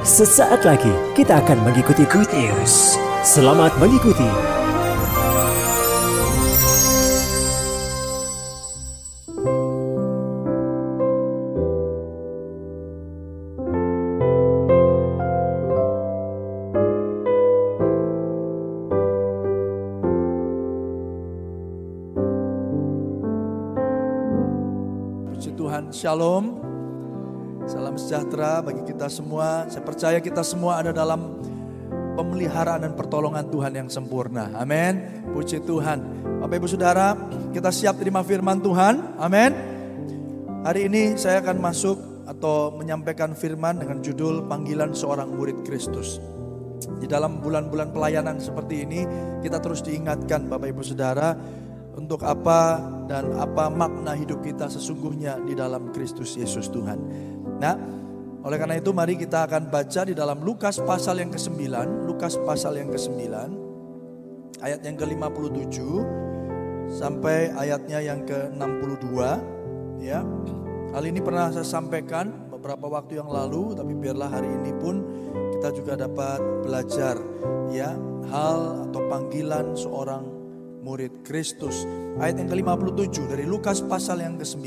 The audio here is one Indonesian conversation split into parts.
Sesaat lagi kita akan mengikuti Good News. Selamat mengikuti. Puji Tuhan, Shalom. Semua. Saya percaya kita semua ada dalam pemeliharaan dan pertolongan Tuhan yang sempurna. Amin. Puji Tuhan. Bapak Ibu Saudara, kita siap terima firman Tuhan. Amin. Hari ini saya akan masuk atau menyampaikan firman dengan judul panggilan seorang murid Kristus. Di dalam bulan-bulan pelayanan seperti ini, kita terus diingatkan Bapak Ibu Saudara untuk apa dan apa makna hidup kita sesungguhnya di dalam Kristus Yesus Tuhan. Nah, oleh karena itu mari kita akan baca di dalam Lukas pasal yang ke-9, Lukas pasal yang ke-9 ayat yang ke-57 sampai ayatnya yang ke-62 ya. Hal ini pernah saya sampaikan beberapa waktu yang lalu tapi biarlah hari ini pun kita juga dapat belajar ya hal atau panggilan seorang murid Kristus. Ayat yang ke-57 dari Lukas pasal yang ke-9.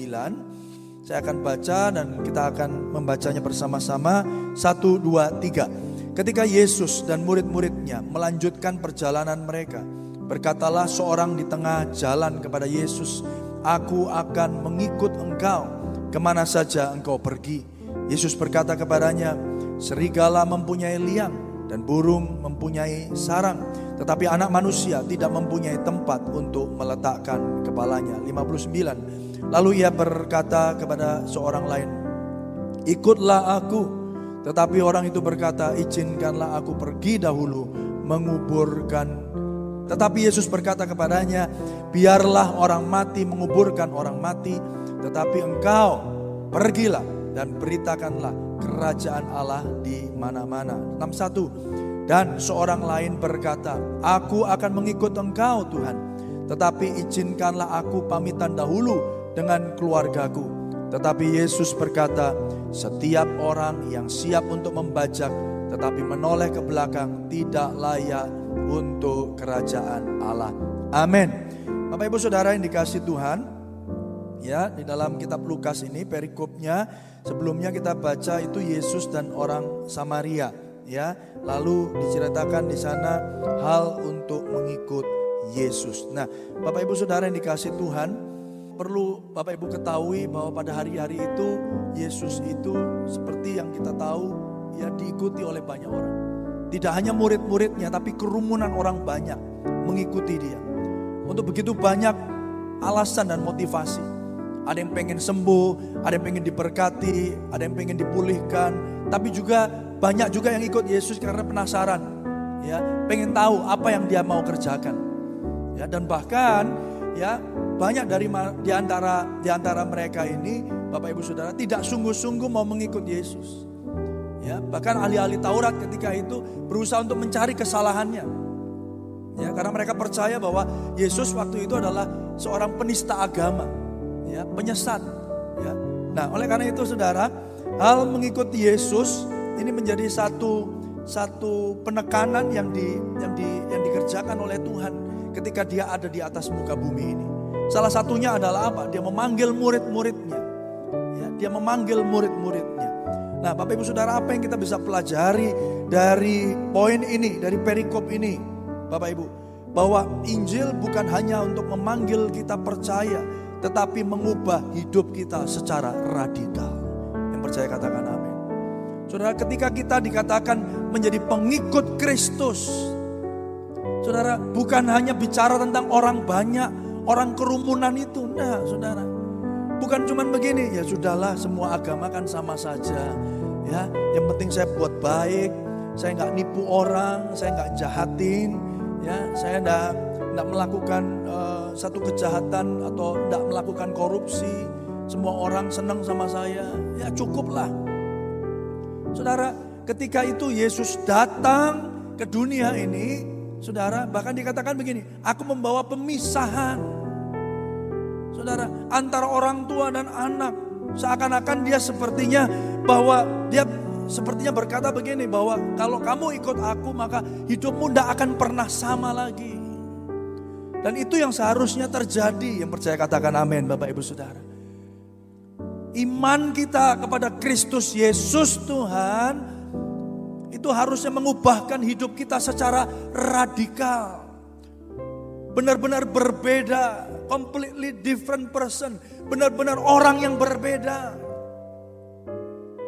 Saya akan baca dan kita akan membacanya bersama-sama. Satu, dua, tiga. Ketika Yesus dan murid-muridnya melanjutkan perjalanan mereka. Berkatalah seorang di tengah jalan kepada Yesus. Aku akan mengikut engkau ke mana saja engkau pergi. Yesus berkata kepadanya, serigala mempunyai liang dan burung mempunyai sarang tetapi anak manusia tidak mempunyai tempat untuk meletakkan kepalanya. 59. Lalu ia berkata kepada seorang lain, ikutlah aku. Tetapi orang itu berkata, izinkanlah aku pergi dahulu menguburkan. Tetapi Yesus berkata kepadanya, biarlah orang mati menguburkan orang mati. Tetapi engkau pergilah dan beritakanlah kerajaan Allah di mana-mana. 61. Dan seorang lain berkata, Aku akan mengikut engkau Tuhan. Tetapi izinkanlah aku pamitan dahulu dengan keluargaku. Tetapi Yesus berkata, setiap orang yang siap untuk membajak tetapi menoleh ke belakang tidak layak untuk kerajaan Allah. Amin. Bapak Ibu Saudara yang dikasih Tuhan, ya di dalam kitab Lukas ini perikopnya sebelumnya kita baca itu Yesus dan orang Samaria ya lalu diceritakan di sana hal untuk mengikut Yesus. Nah, Bapak Ibu Saudara yang dikasih Tuhan, perlu Bapak Ibu ketahui bahwa pada hari-hari itu Yesus itu seperti yang kita tahu ya diikuti oleh banyak orang. Tidak hanya murid-muridnya tapi kerumunan orang banyak mengikuti dia. Untuk begitu banyak alasan dan motivasi. Ada yang pengen sembuh, ada yang pengen diberkati, ada yang pengen dipulihkan, tapi juga banyak juga yang ikut Yesus karena penasaran, ya, pengen tahu apa yang dia mau kerjakan. Ya, dan bahkan ya banyak dari di antara di antara mereka ini Bapak Ibu Saudara tidak sungguh-sungguh mau mengikut Yesus. Ya, bahkan ahli-ahli Taurat ketika itu berusaha untuk mencari kesalahannya. Ya, karena mereka percaya bahwa Yesus waktu itu adalah seorang penista agama, ya, penyesat, ya. Nah, oleh karena itu Saudara, hal mengikuti Yesus ini menjadi satu satu penekanan yang di yang di yang dikerjakan oleh Tuhan ketika dia ada di atas muka bumi ini. Salah satunya adalah apa? Dia memanggil murid-muridnya. Ya, dia memanggil murid-muridnya. Nah, Bapak Ibu Saudara, apa yang kita bisa pelajari dari poin ini, dari perikop ini, Bapak Ibu, bahwa Injil bukan hanya untuk memanggil kita percaya, tetapi mengubah hidup kita secara radikal. Yang percaya katakan amin. Saudara, ketika kita dikatakan menjadi pengikut Kristus, Saudara, bukan hanya bicara tentang orang banyak, orang kerumunan itu. Nah, saudara. Bukan cuman begini, ya sudahlah semua agama kan sama saja. Ya, yang penting saya buat baik, saya nggak nipu orang, saya nggak jahatin, ya, saya nggak nggak melakukan uh, satu kejahatan atau nggak melakukan korupsi. Semua orang senang sama saya, ya cukuplah. Saudara, ketika itu Yesus datang ke dunia ini, Saudara, bahkan dikatakan begini, aku membawa pemisahan. Saudara, antara orang tua dan anak. Seakan-akan dia sepertinya bahwa dia sepertinya berkata begini bahwa kalau kamu ikut aku maka hidupmu tidak akan pernah sama lagi. Dan itu yang seharusnya terjadi. Yang percaya katakan amin Bapak Ibu Saudara. Iman kita kepada Kristus Yesus Tuhan itu harusnya mengubahkan hidup kita secara radikal. Benar-benar berbeda, completely different person, benar-benar orang yang berbeda.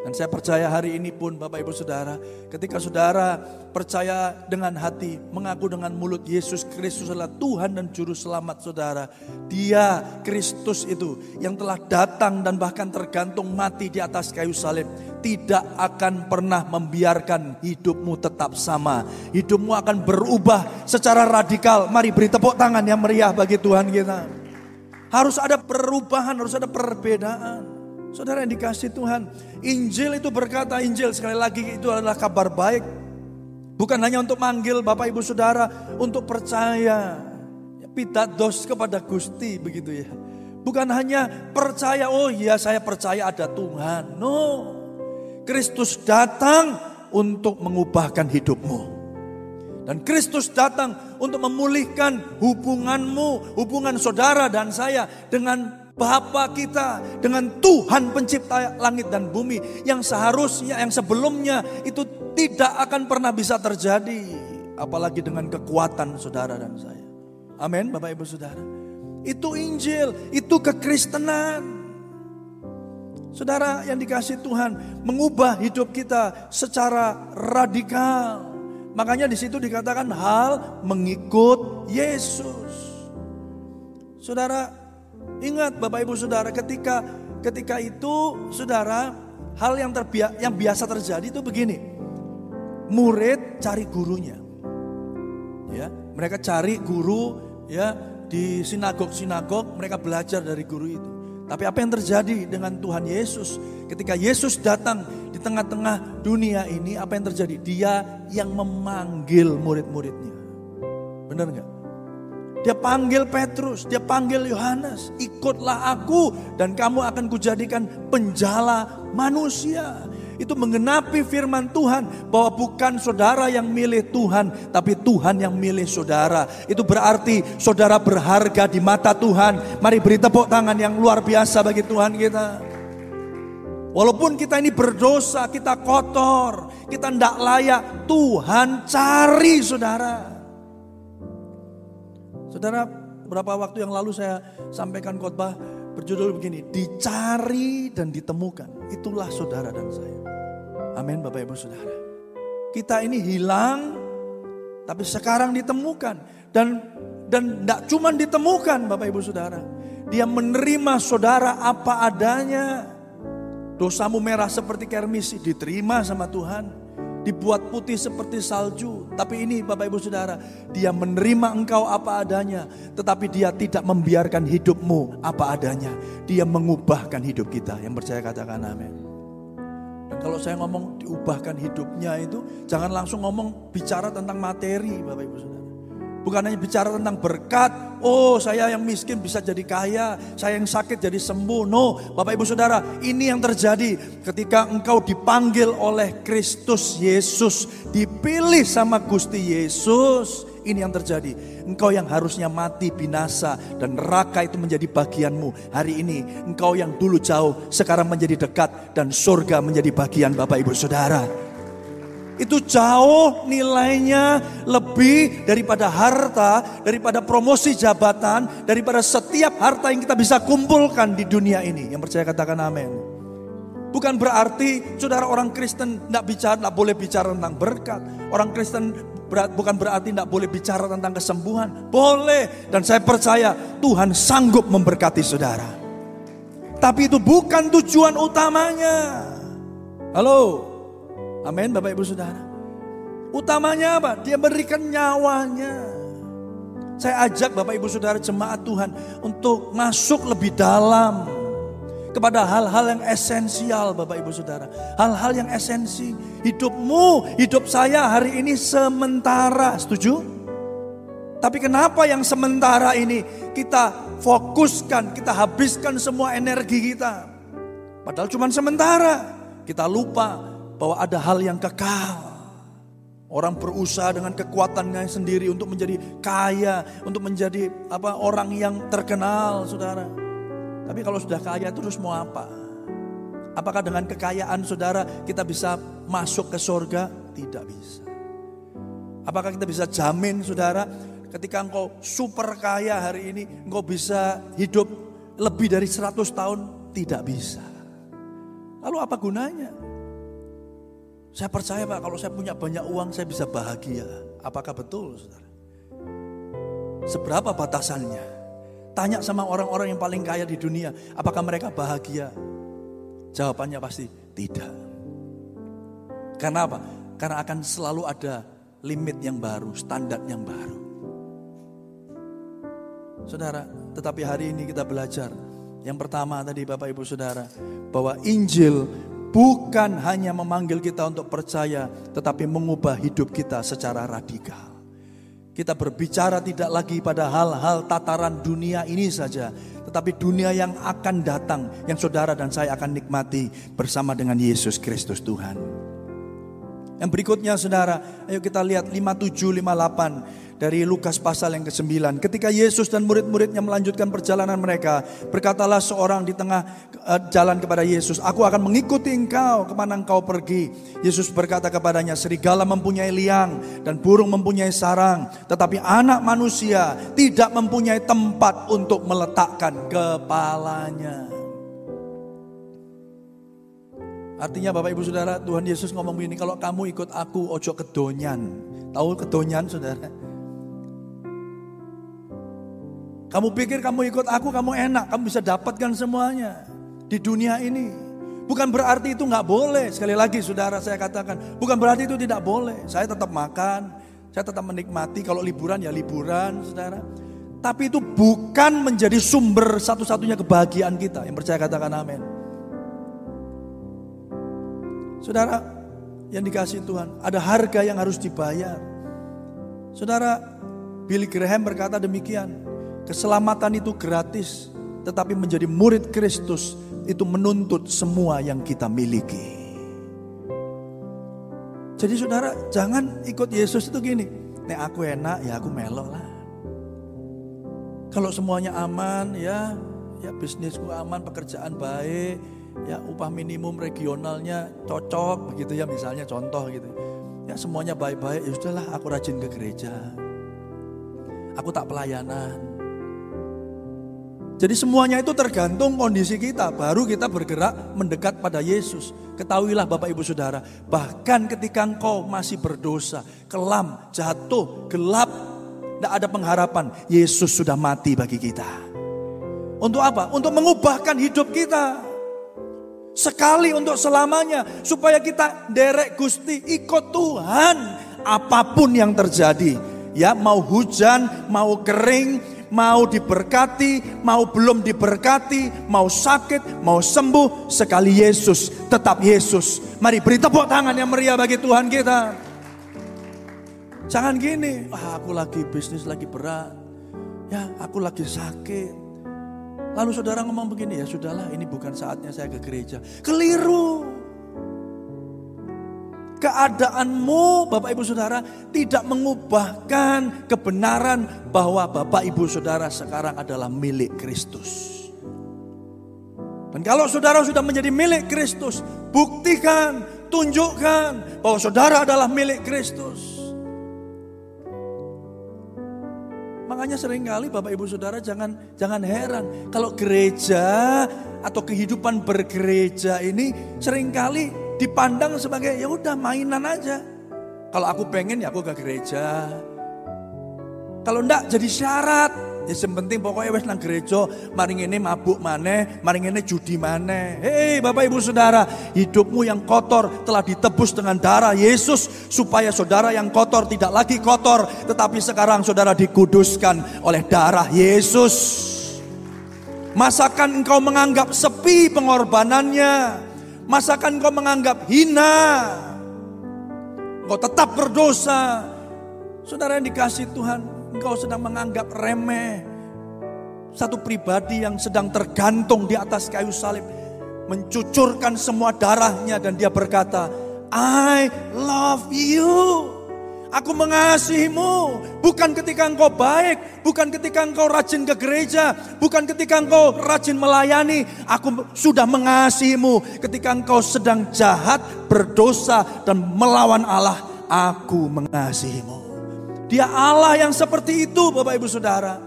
Dan saya percaya hari ini pun Bapak Ibu Saudara, ketika saudara percaya dengan hati, mengaku dengan mulut Yesus Kristus adalah Tuhan dan Juru Selamat saudara. Dia Kristus itu yang telah datang dan bahkan tergantung mati di atas kayu salib. Tidak akan pernah membiarkan hidupmu tetap sama. Hidupmu akan berubah secara radikal. Mari beri tepuk tangan yang meriah bagi Tuhan kita. Harus ada perubahan, harus ada perbedaan. Saudara yang dikasih Tuhan, Injil itu berkata Injil sekali lagi itu adalah kabar baik. Bukan hanya untuk manggil Bapak Ibu Saudara untuk percaya. Ya, dos kepada Gusti begitu ya. Bukan hanya percaya, oh iya saya percaya ada Tuhan. No. Kristus datang untuk mengubahkan hidupmu. Dan Kristus datang untuk memulihkan hubunganmu, hubungan saudara dan saya dengan Bapa kita dengan Tuhan pencipta langit dan bumi yang seharusnya yang sebelumnya itu tidak akan pernah bisa terjadi apalagi dengan kekuatan saudara dan saya. Amin Bapak Ibu Saudara. Itu Injil, itu kekristenan. Saudara yang dikasih Tuhan mengubah hidup kita secara radikal. Makanya di situ dikatakan hal mengikut Yesus. Saudara, Ingat Bapak Ibu Saudara ketika ketika itu Saudara hal yang terbia, yang biasa terjadi itu begini. Murid cari gurunya. Ya, mereka cari guru ya di sinagog-sinagog mereka belajar dari guru itu. Tapi apa yang terjadi dengan Tuhan Yesus? Ketika Yesus datang di tengah-tengah dunia ini, apa yang terjadi? Dia yang memanggil murid-muridnya. Benar nggak? Dia panggil Petrus, dia panggil Yohanes, ikutlah aku dan kamu akan kujadikan penjala manusia. Itu menggenapi firman Tuhan bahwa bukan saudara yang milih Tuhan, tapi Tuhan yang milih saudara. Itu berarti saudara berharga di mata Tuhan. Mari beri tepuk tangan yang luar biasa bagi Tuhan kita. Walaupun kita ini berdosa, kita kotor, kita tidak layak, Tuhan cari saudara. Saudara, beberapa waktu yang lalu saya sampaikan khotbah berjudul begini, dicari dan ditemukan. Itulah saudara dan saya. Amin Bapak Ibu Saudara. Kita ini hilang tapi sekarang ditemukan dan dan tidak cuma ditemukan Bapak Ibu Saudara. Dia menerima saudara apa adanya. Dosamu merah seperti kermis diterima sama Tuhan dibuat putih seperti salju. Tapi ini Bapak Ibu Saudara, dia menerima engkau apa adanya, tetapi dia tidak membiarkan hidupmu apa adanya. Dia mengubahkan hidup kita. Yang percaya katakan amin. Dan kalau saya ngomong diubahkan hidupnya itu, jangan langsung ngomong bicara tentang materi Bapak Ibu Saudara. Bukan hanya bicara tentang berkat, oh saya yang miskin bisa jadi kaya, saya yang sakit jadi sembuh. No, Bapak Ibu Saudara, ini yang terjadi ketika engkau dipanggil oleh Kristus Yesus, dipilih sama Gusti Yesus. Ini yang terjadi. Engkau yang harusnya mati binasa dan neraka itu menjadi bagianmu. Hari ini engkau yang dulu jauh sekarang menjadi dekat dan surga menjadi bagian Bapak Ibu Saudara itu jauh nilainya lebih daripada harta, daripada promosi jabatan, daripada setiap harta yang kita bisa kumpulkan di dunia ini. Yang percaya katakan amin. Bukan berarti saudara orang Kristen tidak bicara, tidak boleh bicara tentang berkat. Orang Kristen berat, bukan berarti tidak boleh bicara tentang kesembuhan. Boleh. Dan saya percaya Tuhan sanggup memberkati saudara. Tapi itu bukan tujuan utamanya. Halo, Amin Bapak Ibu Saudara. Utamanya apa? Dia berikan nyawanya. Saya ajak Bapak Ibu Saudara jemaat Tuhan untuk masuk lebih dalam kepada hal-hal yang esensial Bapak Ibu Saudara. Hal-hal yang esensi. Hidupmu, hidup saya hari ini sementara. Setuju? Tapi kenapa yang sementara ini kita fokuskan, kita habiskan semua energi kita. Padahal cuma sementara. Kita lupa bahwa ada hal yang kekal. Orang berusaha dengan kekuatannya sendiri untuk menjadi kaya, untuk menjadi apa orang yang terkenal, saudara. Tapi kalau sudah kaya terus mau apa? Apakah dengan kekayaan saudara kita bisa masuk ke surga? Tidak bisa. Apakah kita bisa jamin saudara ketika engkau super kaya hari ini engkau bisa hidup lebih dari 100 tahun? Tidak bisa. Lalu apa gunanya? Saya percaya Pak, kalau saya punya banyak uang saya bisa bahagia. Apakah betul saudara? Seberapa batasannya? Tanya sama orang-orang yang paling kaya di dunia, apakah mereka bahagia? Jawabannya pasti tidak. Karena apa? Karena akan selalu ada limit yang baru, standar yang baru. Saudara, tetapi hari ini kita belajar. Yang pertama tadi Bapak Ibu Saudara, bahwa Injil bukan hanya memanggil kita untuk percaya, tetapi mengubah hidup kita secara radikal. Kita berbicara tidak lagi pada hal-hal tataran dunia ini saja, tetapi dunia yang akan datang, yang saudara dan saya akan nikmati bersama dengan Yesus Kristus Tuhan. Yang berikutnya saudara, ayo kita lihat 57, 58 dari Lukas pasal yang ke-9. Ketika Yesus dan murid-muridnya melanjutkan perjalanan mereka, berkatalah seorang di tengah uh, jalan kepada Yesus, aku akan mengikuti engkau ke mana engkau pergi. Yesus berkata kepadanya, serigala mempunyai liang dan burung mempunyai sarang, tetapi anak manusia tidak mempunyai tempat untuk meletakkan kepalanya. Artinya Bapak Ibu Saudara, Tuhan Yesus ngomong begini, kalau kamu ikut aku ojo kedonyan. Tahu kedonyan Saudara? Kamu pikir kamu ikut aku, kamu enak, kamu bisa dapatkan semuanya di dunia ini. Bukan berarti itu nggak boleh. Sekali lagi saudara saya katakan, bukan berarti itu tidak boleh. Saya tetap makan, saya tetap menikmati. Kalau liburan ya liburan, saudara. Tapi itu bukan menjadi sumber satu-satunya kebahagiaan kita. Yang percaya katakan amin. Saudara, yang dikasih Tuhan, ada harga yang harus dibayar. Saudara, Billy Graham berkata demikian. Keselamatan itu gratis, tetapi menjadi murid Kristus itu menuntut semua yang kita miliki. Jadi saudara, jangan ikut Yesus itu gini. Nek aku enak, ya aku melok lah. Kalau semuanya aman, ya ya bisnisku aman, pekerjaan baik, ya upah minimum regionalnya cocok begitu ya misalnya contoh gitu. Ya semuanya baik-baik, ya sudahlah aku rajin ke gereja. Aku tak pelayanan. Jadi semuanya itu tergantung kondisi kita. Baru kita bergerak mendekat pada Yesus. Ketahuilah Bapak Ibu Saudara. Bahkan ketika engkau masih berdosa, kelam, jatuh, gelap. Tidak ada pengharapan. Yesus sudah mati bagi kita. Untuk apa? Untuk mengubahkan hidup kita. Sekali untuk selamanya. Supaya kita derek Gusti ikut Tuhan. Apa pun yang terjadi. Ya mau hujan, mau kering, mau diberkati, mau belum diberkati, mau sakit, mau sembuh, sekali Yesus, tetap Yesus. Mari beri tepuk tangan yang meriah bagi Tuhan kita. Jangan gini, ah, aku lagi bisnis lagi berat, ya aku lagi sakit. Lalu saudara ngomong begini, ya sudahlah ini bukan saatnya saya ke gereja. Keliru keadaanmu Bapak Ibu Saudara tidak mengubahkan kebenaran bahwa Bapak Ibu Saudara sekarang adalah milik Kristus. Dan kalau saudara sudah menjadi milik Kristus, buktikan, tunjukkan bahwa saudara adalah milik Kristus. Makanya sering kali Bapak Ibu Saudara jangan jangan heran kalau gereja atau kehidupan bergereja ini sering kali dipandang sebagai ya udah mainan aja. Kalau aku pengen ya aku ke gereja. Kalau enggak jadi syarat. Ya penting pokoknya wes nang gereja, maring ini mabuk mana, maring ini judi mana. Hei Bapak Ibu Saudara, hidupmu yang kotor telah ditebus dengan darah Yesus supaya saudara yang kotor tidak lagi kotor, tetapi sekarang saudara dikuduskan oleh darah Yesus. Masakan engkau menganggap sepi pengorbanannya? Masakan kau menganggap hina? Kau tetap berdosa. Saudara yang dikasih Tuhan, engkau sedang menganggap remeh. Satu pribadi yang sedang tergantung di atas kayu salib. Mencucurkan semua darahnya dan dia berkata, I love you. Aku mengasihimu. Bukan ketika engkau baik, bukan ketika engkau rajin ke gereja, bukan ketika engkau rajin melayani. Aku sudah mengasihimu ketika engkau sedang jahat, berdosa, dan melawan Allah. Aku mengasihimu. Dia Allah yang seperti itu Bapak Ibu Saudara.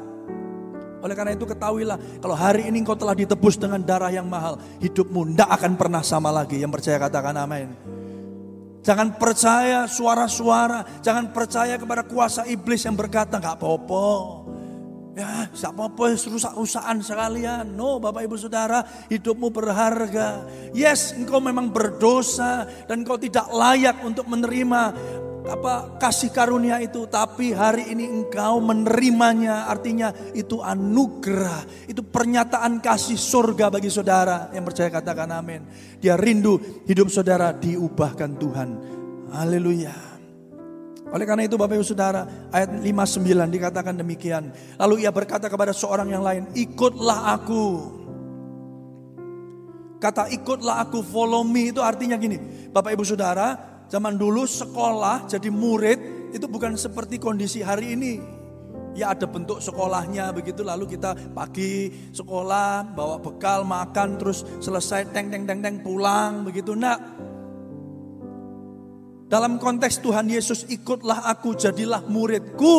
Oleh karena itu ketahuilah kalau hari ini engkau telah ditebus dengan darah yang mahal. Hidupmu tidak akan pernah sama lagi. Yang percaya katakan amin. Jangan percaya suara-suara. Jangan percaya kepada kuasa iblis yang berkata gak apa-apa. Ya, gak apa-apa rusak-rusakan sekalian. No, Bapak Ibu Saudara, hidupmu berharga. Yes, engkau memang berdosa dan engkau tidak layak untuk menerima apa kasih karunia itu. Tapi hari ini engkau menerimanya artinya itu anugerah. Itu pernyataan kasih surga bagi saudara. Yang percaya katakan amin. Dia rindu hidup saudara diubahkan Tuhan. Haleluya oleh karena itu Bapak Ibu Saudara ayat 59 dikatakan demikian. Lalu ia berkata kepada seorang yang lain ikutlah aku. Kata ikutlah aku follow me itu artinya gini. Bapak Ibu Saudara Zaman dulu sekolah jadi murid itu bukan seperti kondisi hari ini. Ya ada bentuk sekolahnya begitu. Lalu kita pagi sekolah bawa bekal makan terus selesai teng teng teng teng pulang begitu. Nah dalam konteks Tuhan Yesus ikutlah aku jadilah muridku.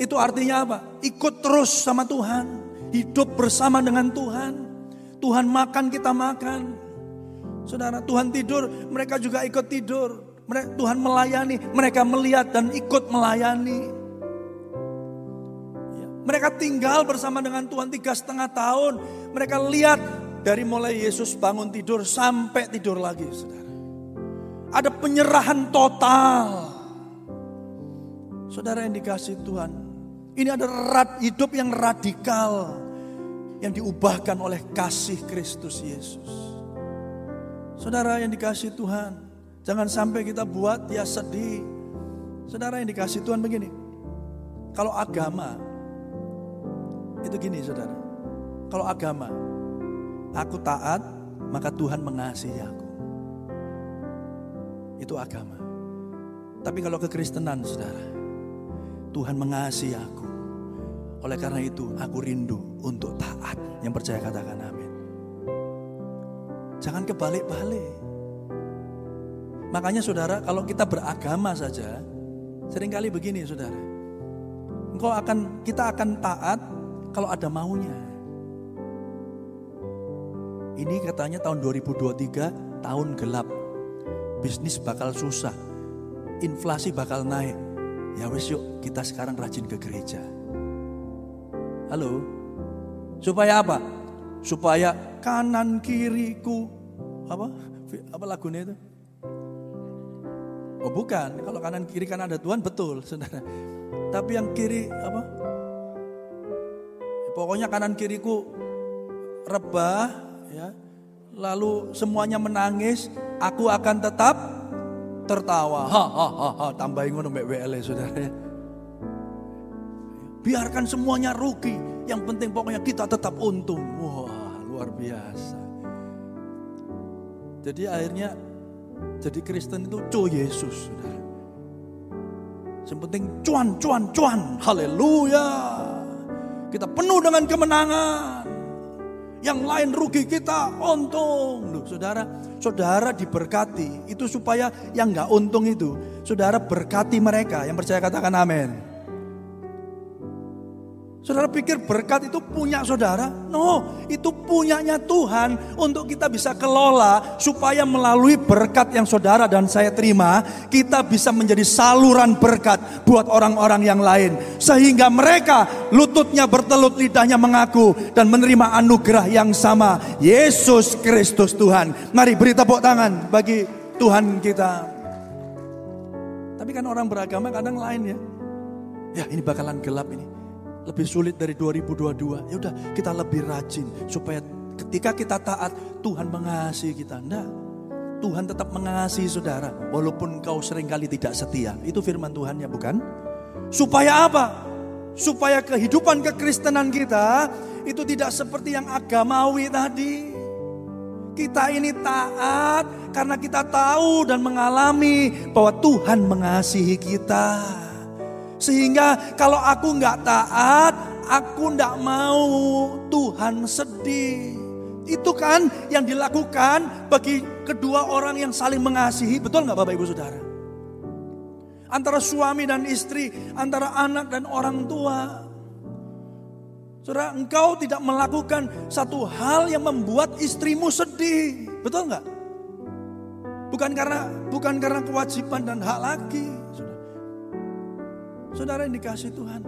Itu artinya apa? Ikut terus sama Tuhan. Hidup bersama dengan Tuhan. Tuhan makan kita makan. Saudara Tuhan tidur mereka juga ikut tidur. Tuhan melayani, mereka melihat dan ikut melayani. Ya, mereka tinggal bersama dengan Tuhan tiga setengah tahun. Mereka lihat dari mulai Yesus bangun tidur sampai tidur lagi, saudara. Ada penyerahan total. Saudara yang dikasih Tuhan. Ini ada hidup yang radikal. Yang diubahkan oleh kasih Kristus Yesus. Saudara yang dikasih Tuhan. Jangan sampai kita buat dia sedih. Saudara yang dikasih Tuhan begini. Kalau agama, itu gini saudara. Kalau agama, aku taat, maka Tuhan mengasihi aku. Itu agama. Tapi kalau kekristenan saudara, Tuhan mengasihi aku. Oleh karena itu aku rindu untuk taat. Yang percaya katakan amin. Jangan kebalik-balik. Makanya saudara kalau kita beragama saja, sering kali begini saudara. Engkau akan, kita akan taat kalau ada maunya. Ini katanya tahun 2023 tahun gelap. Bisnis bakal susah. Inflasi bakal naik. Ya wes yuk kita sekarang rajin ke gereja. Halo. Supaya apa? Supaya kanan kiriku apa? Apa lagunya itu? Oh bukan, kalau kanan kiri kan ada Tuhan betul, saudara. Tapi yang kiri apa? Pokoknya kanan kiriku rebah, ya. Lalu semuanya menangis, aku akan tetap tertawa. Ha ha ha, ha. tambahin ngono mbek WL saudara. Biarkan semuanya rugi, yang penting pokoknya kita tetap untung. Wah, luar biasa. Jadi akhirnya jadi Kristen itu co Yesus. Saudara. Yang penting cuan, cuan, cuan. Haleluya. Kita penuh dengan kemenangan. Yang lain rugi kita untung. Loh, saudara, saudara diberkati. Itu supaya yang nggak untung itu. Saudara berkati mereka. Yang percaya katakan amin. Saudara pikir berkat itu punya saudara? No, itu punyanya Tuhan untuk kita bisa kelola supaya melalui berkat yang saudara dan saya terima, kita bisa menjadi saluran berkat buat orang-orang yang lain. Sehingga mereka lututnya bertelut lidahnya mengaku dan menerima anugerah yang sama. Yesus Kristus Tuhan. Mari beri tepuk tangan bagi Tuhan kita. Tapi kan orang beragama kadang lain ya. Ya ini bakalan gelap ini lebih sulit dari 2022. Ya udah, kita lebih rajin supaya ketika kita taat Tuhan mengasihi kita. Enggak. Tuhan tetap mengasihi saudara walaupun kau sering kali tidak setia. Itu firman Tuhan ya bukan? Supaya apa? Supaya kehidupan kekristenan kita itu tidak seperti yang agamawi tadi. Kita ini taat karena kita tahu dan mengalami bahwa Tuhan mengasihi kita. Sehingga kalau aku nggak taat, aku nggak mau Tuhan sedih. Itu kan yang dilakukan bagi kedua orang yang saling mengasihi. Betul nggak Bapak Ibu Saudara? Antara suami dan istri, antara anak dan orang tua. Saudara, engkau tidak melakukan satu hal yang membuat istrimu sedih. Betul nggak? Bukan karena bukan karena kewajiban dan hak lagi. Saudara, yang dikasih Tuhan.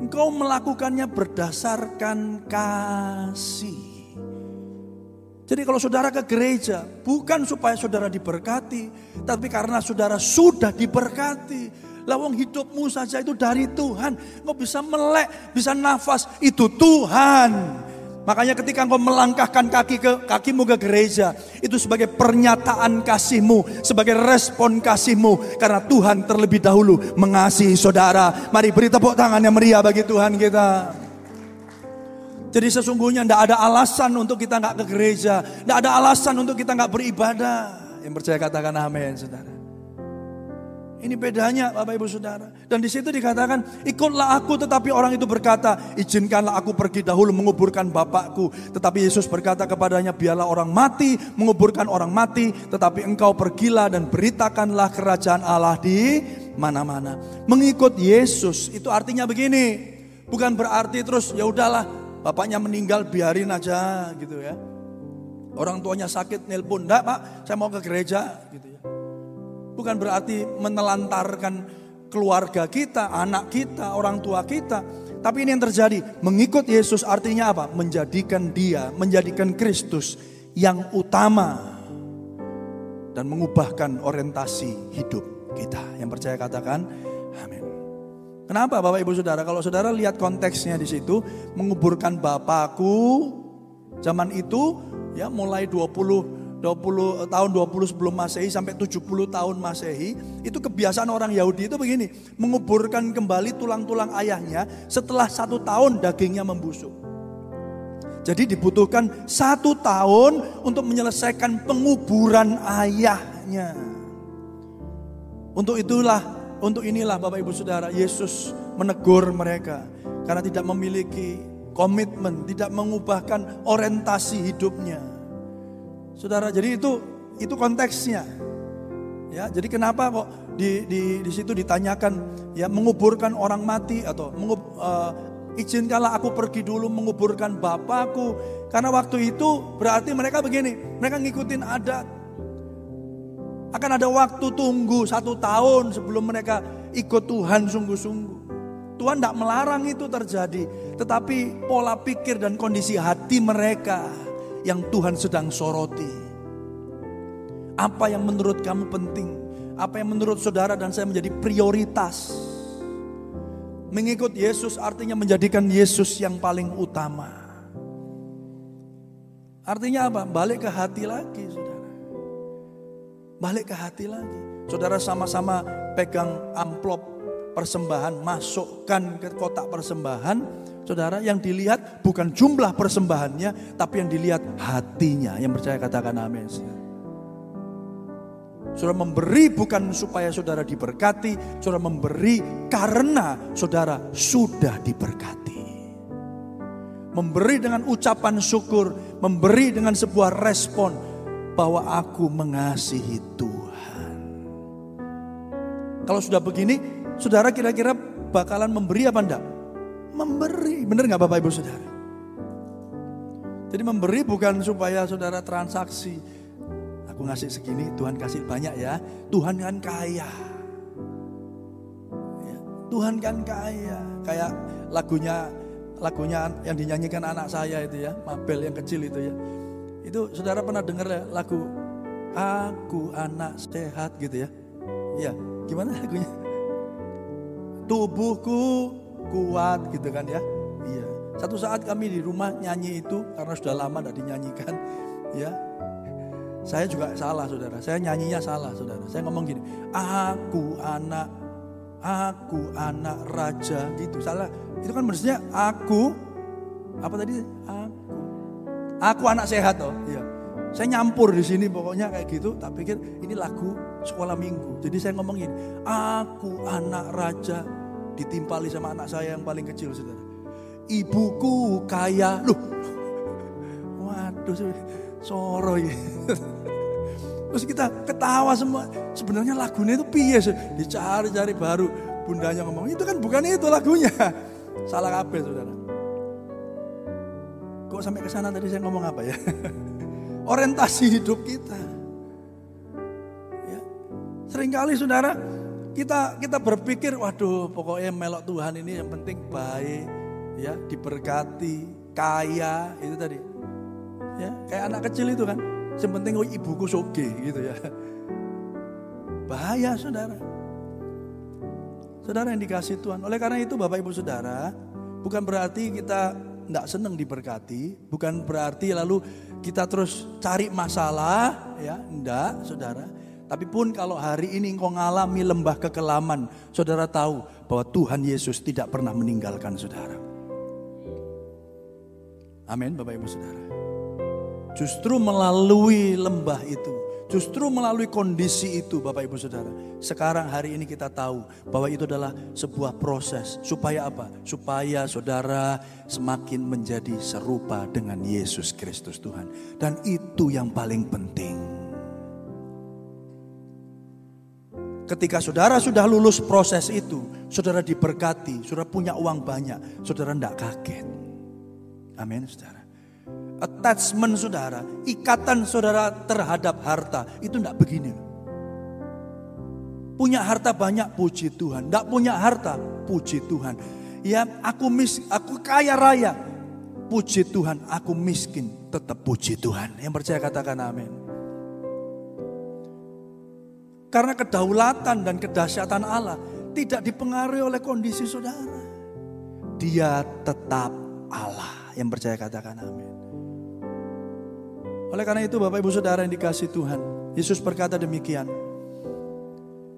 Engkau melakukannya berdasarkan kasih. Jadi kalau saudara ke gereja, bukan supaya saudara diberkati, tapi karena saudara sudah diberkati. Lawang hidupmu saja itu dari Tuhan. Engkau bisa melek, bisa nafas, itu Tuhan. Makanya ketika engkau melangkahkan kaki ke kakimu ke gereja, itu sebagai pernyataan kasihmu, sebagai respon kasihmu karena Tuhan terlebih dahulu mengasihi saudara. Mari beri tepuk tangan yang meriah bagi Tuhan kita. Jadi sesungguhnya tidak ada alasan untuk kita nggak ke gereja, tidak ada alasan untuk kita nggak beribadah. Yang percaya katakan amin, saudara. Ini bedanya Bapak Ibu Saudara. Dan di situ dikatakan, ikutlah aku tetapi orang itu berkata, izinkanlah aku pergi dahulu menguburkan bapakku. Tetapi Yesus berkata kepadanya, biarlah orang mati menguburkan orang mati, tetapi engkau pergilah dan beritakanlah kerajaan Allah di mana-mana. Mengikut Yesus itu artinya begini, bukan berarti terus ya udahlah bapaknya meninggal biarin aja gitu ya. Orang tuanya sakit nelpon, enggak pak saya mau ke gereja gitu Bukan berarti menelantarkan keluarga kita, anak kita, orang tua kita. Tapi ini yang terjadi, mengikut Yesus artinya apa? Menjadikan dia, menjadikan Kristus yang utama. Dan mengubahkan orientasi hidup kita. Yang percaya katakan, amin. Kenapa Bapak Ibu Saudara? Kalau Saudara lihat konteksnya di situ, menguburkan Bapakku zaman itu ya mulai 20 20 tahun 20 sebelum Masehi sampai 70 tahun Masehi, itu kebiasaan orang Yahudi itu begini, menguburkan kembali tulang-tulang ayahnya setelah satu tahun dagingnya membusuk. Jadi dibutuhkan satu tahun untuk menyelesaikan penguburan ayahnya. Untuk itulah, untuk inilah Bapak Ibu Saudara, Yesus menegur mereka karena tidak memiliki komitmen, tidak mengubahkan orientasi hidupnya. Saudara, jadi itu itu konteksnya. Ya, jadi kenapa kok di di di situ ditanyakan ya menguburkan orang mati atau mengub, uh, izinkanlah aku pergi dulu menguburkan bapakku karena waktu itu berarti mereka begini, mereka ngikutin adat. Akan ada waktu tunggu satu tahun sebelum mereka ikut Tuhan sungguh-sungguh. Tuhan tidak melarang itu terjadi, tetapi pola pikir dan kondisi hati mereka yang Tuhan sedang soroti. Apa yang menurut kamu penting? Apa yang menurut saudara dan saya menjadi prioritas? Mengikut Yesus artinya menjadikan Yesus yang paling utama. Artinya apa? Balik ke hati lagi, saudara. Balik ke hati lagi. Saudara sama-sama pegang amplop persembahan, masukkan ke kotak persembahan, Saudara, yang dilihat bukan jumlah persembahannya, tapi yang dilihat hatinya. Yang percaya katakan amin. Saudara memberi bukan supaya saudara diberkati, saudara memberi karena saudara sudah diberkati. Memberi dengan ucapan syukur, memberi dengan sebuah respon bahwa aku mengasihi Tuhan. Kalau sudah begini, saudara kira-kira bakalan memberi apa enggak? Memberi. Benar nggak Bapak Ibu Saudara? Jadi memberi bukan supaya saudara transaksi. Aku ngasih segini, Tuhan kasih banyak ya. Tuhan kan kaya. Ya, Tuhan kan kaya. Kayak lagunya lagunya yang dinyanyikan anak saya itu ya, Mabel yang kecil itu ya. Itu saudara pernah dengar ya lagu Aku anak sehat gitu ya. Iya, gimana lagunya? Tubuhku kuat gitu kan ya. Iya. Satu saat kami di rumah nyanyi itu karena sudah lama tidak dinyanyikan, ya. Saya juga salah saudara, saya nyanyinya salah saudara. Saya ngomong gini, aku anak, aku anak raja gitu. Salah, itu kan maksudnya aku, apa tadi? Aku, aku anak sehat oh, iya. Saya nyampur di sini pokoknya kayak gitu, tak pikir ini lagu sekolah minggu. Jadi saya ngomongin, aku anak raja ditimpali sama anak saya yang paling kecil, saudara. Ibuku kaya, loh, waduh, soro ya. Terus kita ketawa semua. Sebenarnya lagunya itu piye Dicari-cari baru. Bundanya ngomong, itu kan bukan itu lagunya. Salah kabel saudara. Kok sampai ke sana tadi saya ngomong apa ya? Orientasi hidup kita. Ya. Seringkali saudara, kita kita berpikir, waduh pokoknya melok Tuhan ini yang penting baik, ya diberkati, kaya, itu tadi. Ya, kayak anak kecil itu kan. Yang penting oh, ibuku soge gitu ya. Bahaya saudara. Saudara yang dikasih Tuhan. Oleh karena itu Bapak Ibu Saudara, bukan berarti kita tidak senang diberkati, bukan berarti lalu kita terus cari masalah, ya, enggak, saudara. Tapi pun kalau hari ini engkau ngalami lembah kekelaman, saudara tahu bahwa Tuhan Yesus tidak pernah meninggalkan saudara. Amin, Bapak Ibu Saudara. Justru melalui lembah itu, justru melalui kondisi itu Bapak Ibu Saudara. Sekarang hari ini kita tahu bahwa itu adalah sebuah proses. Supaya apa? Supaya saudara semakin menjadi serupa dengan Yesus Kristus Tuhan. Dan itu yang paling penting. Ketika saudara sudah lulus proses itu, saudara diberkati, saudara punya uang banyak, saudara tidak kaget. Amin, saudara attachment saudara, ikatan saudara terhadap harta itu tidak begini. Punya harta banyak, puji Tuhan. Tidak punya harta, puji Tuhan. Ya, aku mis, aku kaya raya, puji Tuhan. Aku miskin, tetap puji Tuhan. Yang percaya katakan amin. Karena kedaulatan dan kedahsyatan Allah tidak dipengaruhi oleh kondisi saudara. Dia tetap Allah. Yang percaya katakan amin. Oleh karena itu Bapak Ibu Saudara yang dikasih Tuhan, Yesus berkata demikian.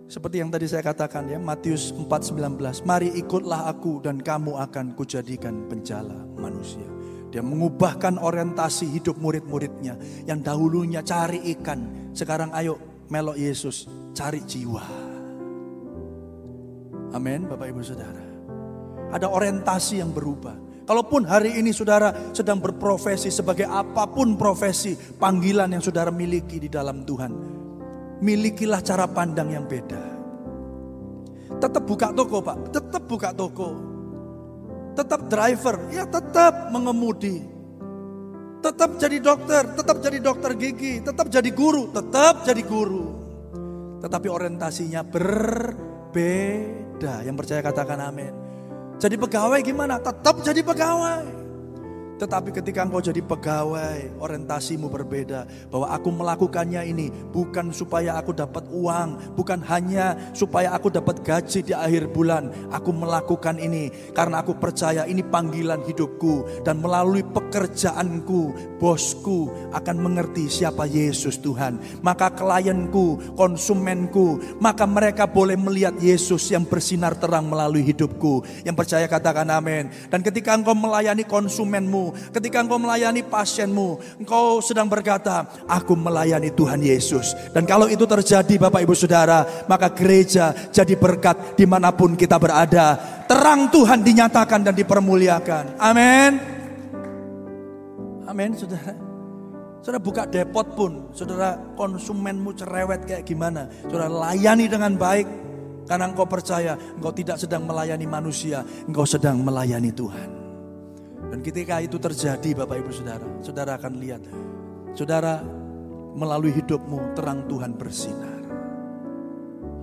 Seperti yang tadi saya katakan ya, Matius 4:19, "Mari ikutlah aku dan kamu akan kujadikan penjala manusia." Dia mengubahkan orientasi hidup murid-muridnya yang dahulunya cari ikan, sekarang ayo melok Yesus, cari jiwa. Amin, Bapak Ibu Saudara. Ada orientasi yang berubah. Kalaupun hari ini saudara sedang berprofesi sebagai apa pun profesi, panggilan yang saudara miliki di dalam Tuhan. Milikilah cara pandang yang beda. Tetap buka toko pak, tetap buka toko. Tetap driver, ya tetap mengemudi. Tetap jadi dokter, tetap jadi dokter gigi, tetap jadi guru, tetap jadi guru. Tetapi orientasinya berbeda. Yang percaya katakan amin. Jadi pegawai gimana? Tetap jadi pegawai. Tetapi ketika engkau jadi pegawai, orientasimu berbeda. Bahwa aku melakukannya ini bukan supaya aku dapat uang, bukan hanya supaya aku dapat gaji di akhir bulan. Aku melakukan ini karena aku percaya ini panggilan hidupku. Dan melalui pekerjaanku, bosku akan mengerti siapa Yesus Tuhan. Maka klienku, konsumenku, maka mereka boleh melihat Yesus yang bersinar terang melalui hidupku. Yang percaya katakan amin. Dan ketika engkau melayani konsumenmu, ketika engkau melayani pasienmu, engkau sedang berkata, aku melayani Tuhan Yesus. Dan kalau itu terjadi Bapak Ibu Saudara, maka gereja jadi berkat di mana pun kita berada. Terang Tuhan dinyatakan dan dipermuliakan. Amin. Amin saudara. Saudara buka depot pun, saudara konsumenmu cerewet kayak gimana. Saudara layani dengan baik, karena engkau percaya engkau tidak sedang melayani manusia, engkau sedang melayani Tuhan. Dan ketika itu terjadi Bapak Ibu Saudara, Saudara akan lihat. Saudara melalui hidupmu terang Tuhan bersinar.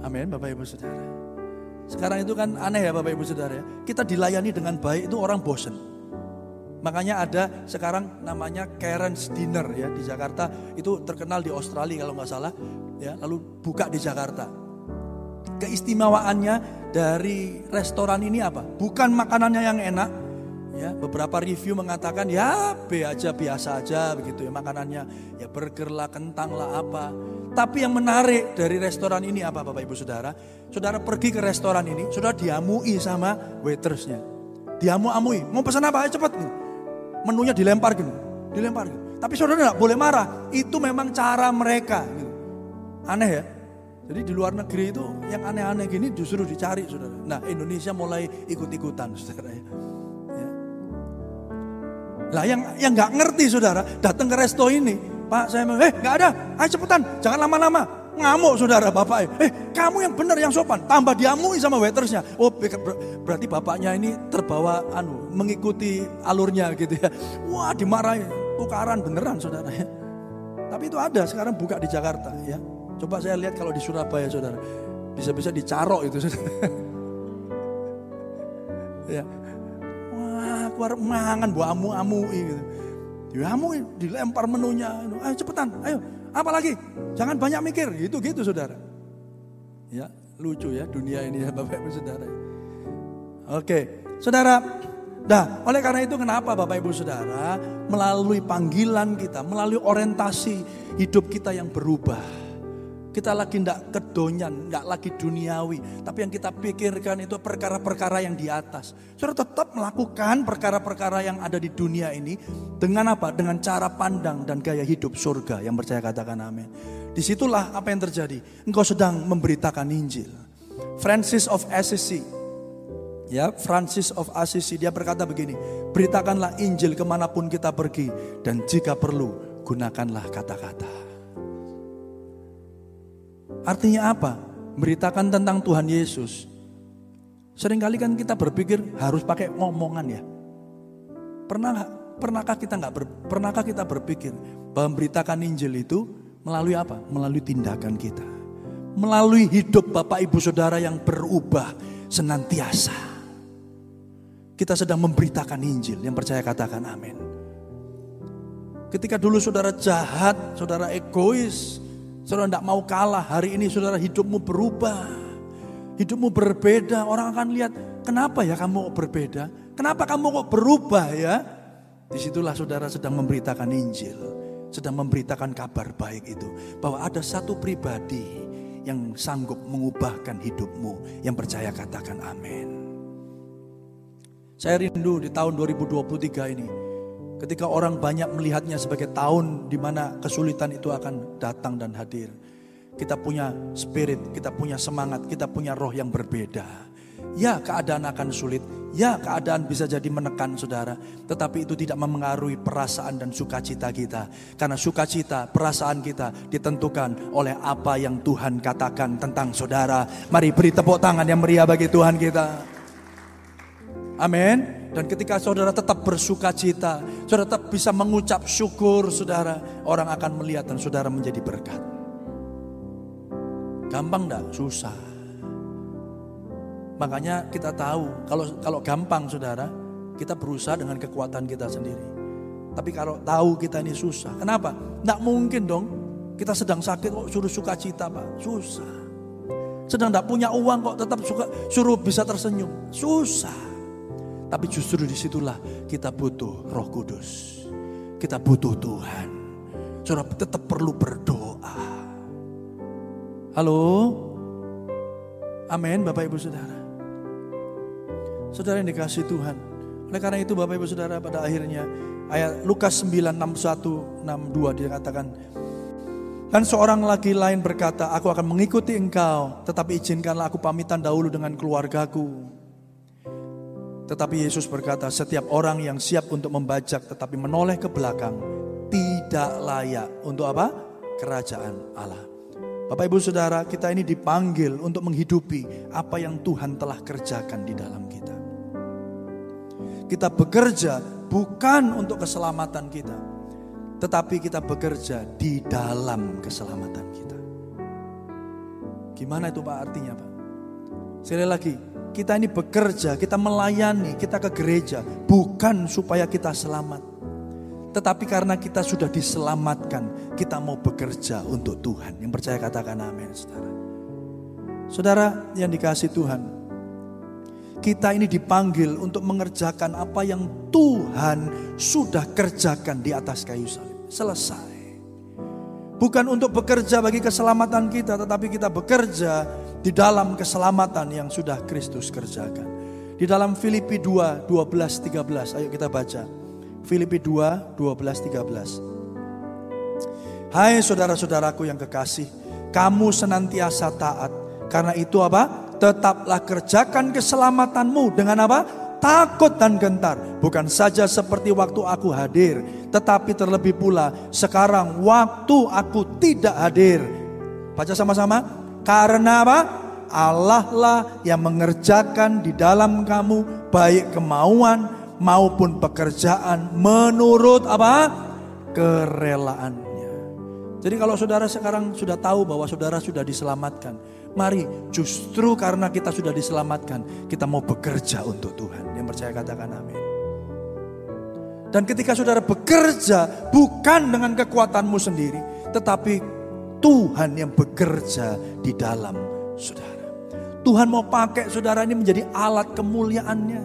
Amin Bapak Ibu Saudara. Sekarang itu kan aneh ya Bapak Ibu Saudara ya. Kita dilayani dengan baik itu orang bosen. Makanya ada sekarang namanya Karen's Dinner ya di Jakarta. Itu terkenal di Australia kalau nggak salah. ya Lalu buka di Jakarta. Keistimewaannya dari restoran ini apa? Bukan makanannya yang enak, Ya, beberapa review mengatakan ya B aja biasa aja begitu ya makanannya. Ya burger lah, kentang lah apa. Tapi yang menarik dari restoran ini apa Bapak Ibu Saudara? Saudara pergi ke restoran ini, saudara diamui sama waitersnya. Diamu-amui, mau pesan apa? Ayo cepet. Menunya dilempar gini, dilempar gini. Tapi saudara nggak boleh marah. Itu memang cara mereka. Gitu. Aneh ya. Jadi di luar negeri itu yang aneh-aneh gini justru dicari saudara. Nah Indonesia mulai ikut-ikutan saudara ya. Lah yang yang nggak ngerti saudara datang ke resto ini, Pak saya eh nggak ada, ayo cepetan, jangan lama-lama. Ngamuk saudara bapak, eh kamu yang benar yang sopan, tambah diamui sama waitersnya. Oh berarti bapaknya ini terbawa anu mengikuti alurnya gitu ya. Wah dimarahin, tukaran beneran saudara ya. Tapi itu ada sekarang buka di Jakarta ya. Coba saya lihat kalau di Surabaya saudara. Bisa-bisa dicarok itu saudara. ya. Keluar mangan buah amu-amu gitu. Diamu dilempar menunya. Ayo cepetan, ayo. Apa lagi? Jangan banyak mikir. Itu gitu saudara. Ya lucu ya dunia ini ya Bapak Ibu Saudara. Oke, saudara. Nah, oleh karena itu kenapa Bapak Ibu Saudara melalui panggilan kita, melalui orientasi hidup kita yang berubah kita lagi tidak kedonyan, nggak lagi duniawi. Tapi yang kita pikirkan itu perkara-perkara yang di atas. Saudara tetap melakukan perkara-perkara yang ada di dunia ini. Dengan apa? Dengan cara pandang dan gaya hidup surga. Yang percaya katakan amin. Di situlah apa yang terjadi. Engkau sedang memberitakan Injil. Francis of Assisi. Ya, Francis of Assisi dia berkata begini, beritakanlah Injil ke mana pun kita pergi dan jika perlu gunakanlah kata-kata. Artinya apa? Beritakan tentang Tuhan Yesus. Seringkali kan kita berpikir harus pakai ngomongan ya. Pernah pernahkah kita nggak ber, pernahkah kita berpikir bahwa memberitakan Injil itu melalui apa? Melalui tindakan kita. Melalui hidup Bapak Ibu Saudara yang berubah senantiasa. Kita sedang memberitakan Injil. Yang percaya katakan amin. Ketika dulu saudara jahat, saudara egois, Saudara tidak mau kalah. Hari ini saudara hidupmu berubah. Hidupmu berbeda. Orang akan lihat, kenapa ya kamu berbeda? Kenapa kamu kok berubah ya? Di situlah saudara sedang memberitakan Injil. Sedang memberitakan kabar baik itu. Bahwa ada satu pribadi yang sanggup mengubahkan hidupmu. Yang percaya katakan amin. Saya rindu di tahun 2023 ini Ketika orang banyak melihatnya sebagai tahun di mana kesulitan itu akan datang dan hadir. Kita punya spirit, kita punya semangat, kita punya roh yang berbeda. Ya keadaan akan sulit, ya keadaan bisa jadi menekan saudara. Tetapi itu tidak memengaruhi perasaan dan sukacita kita. Karena sukacita, perasaan kita ditentukan oleh apa yang Tuhan katakan tentang saudara. Mari beri tepuk tangan yang meriah bagi Tuhan kita. Amin. Dan ketika saudara tetap bersuka cita, saudara tetap bisa mengucap syukur saudara, orang akan melihat dan saudara menjadi berkat. Gampang enggak? Susah. Makanya kita tahu kalau kalau gampang saudara, kita berusaha dengan kekuatan kita sendiri. Tapi kalau tahu kita ini susah, kenapa? Enggak mungkin dong kita sedang sakit kok suruh suka cita pak, susah. Sedang enggak punya uang kok tetap suka suruh bisa tersenyum, susah. Tapi justru di situlah kita butuh roh kudus. Kita butuh Tuhan. Saudara tetap perlu berdoa. Halo? Amin Bapak Ibu Saudara. Saudara yang dikasih Tuhan. Oleh karena itu Bapak Ibu Saudara pada akhirnya ayat Lukas 9, 61, 62 dikatakan. Dan seorang lagi lain berkata, aku akan mengikuti engkau, tetapi izinkanlah aku pamitan dahulu dengan keluargaku. Tetapi Yesus berkata, setiap orang yang siap untuk membajak tetapi menoleh ke belakang tidak layak untuk apa? Kerajaan Allah. Bapak Ibu Saudara, kita ini dipanggil untuk menghidupi apa yang Tuhan telah kerjakan di dalam kita. Kita bekerja bukan untuk keselamatan kita, tetapi kita bekerja di dalam keselamatan kita. Gimana itu Pak artinya Pak? Sekali lagi, kita ini bekerja, kita melayani, kita ke gereja bukan supaya kita selamat. Tetapi karena kita sudah diselamatkan, kita mau bekerja untuk Tuhan. Yang percaya katakan amin, Saudara. Saudara yang dikasih Tuhan, kita ini dipanggil untuk mengerjakan apa yang Tuhan sudah kerjakan di atas kayu salib. Selesai. Bukan untuk bekerja bagi keselamatan kita, tetapi kita bekerja di dalam keselamatan yang sudah Kristus kerjakan. Di dalam Filipi 2, 12, 13, ayo kita baca. Filipi 2, 12, 13. Hai saudara-saudaraku yang kekasih, kamu senantiasa taat. Karena itu apa? Tetaplah kerjakan keselamatanmu dengan apa? Takut dan gentar. Bukan saja seperti waktu aku hadir, tetapi terlebih pula sekarang waktu aku tidak hadir. Baca sama-sama. Karena apa? Allah lah yang mengerjakan di dalam kamu baik kemauan maupun pekerjaan menurut apa? kerelaan. Jadi kalau saudara sekarang sudah tahu bahwa saudara sudah diselamatkan, mari justru karena kita sudah diselamatkan, kita mau bekerja untuk Tuhan. Yang percaya katakan amin. Dan ketika saudara bekerja bukan dengan kekuatanmu sendiri, tetapi Tuhan yang bekerja di dalam saudara. Tuhan mau pakai saudara ini menjadi alat kemuliaannya.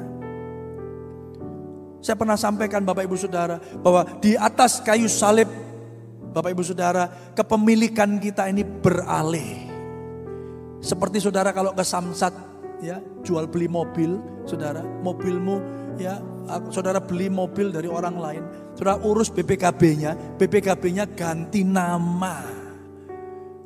Saya pernah sampaikan Bapak Ibu Saudara bahwa di atas kayu salib Bapak Ibu Saudara, kepemilikan kita ini beralih. Seperti saudara kalau ke Samsat ya, jual beli mobil, saudara, mobilmu ya, saudara beli mobil dari orang lain, saudara urus BPKB-nya, BPKB-nya ganti nama.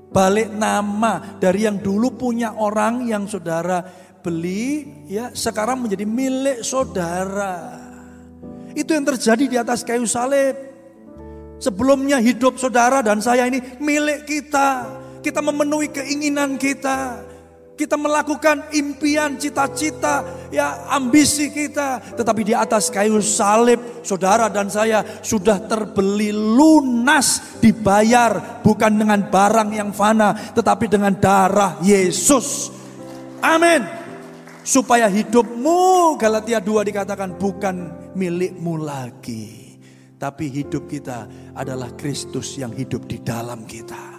Balik nama dari yang dulu punya orang yang saudara beli ya sekarang menjadi milik saudara. Itu yang terjadi di atas kayu salib. Sebelumnya hidup saudara dan saya ini milik kita. Kita memenuhi keinginan kita. Kita melakukan impian, cita-cita, ya ambisi kita. Tetapi di atas kayu salib, saudara dan saya sudah terbeli lunas, dibayar bukan dengan barang yang fana, tetapi dengan darah Yesus. Amin. Supaya hidupmu, Galatia 2 dikatakan bukan milikmu lagi tapi hidup kita adalah Kristus yang hidup di dalam kita.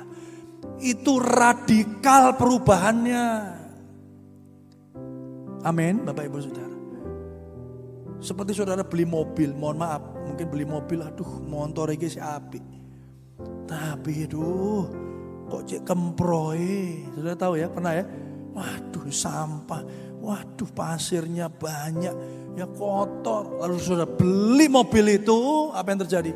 Itu radikal perubahannya. Amin, Bapak Ibu Saudara. Seperti saudara beli mobil, mohon maaf, mungkin beli mobil, aduh motor ini si api. Tapi aduh, kok cek kemproy. Saudara tahu ya, pernah ya? Waduh sampah, waduh pasirnya banyak ya kotor. Lalu sudah beli mobil itu, apa yang terjadi?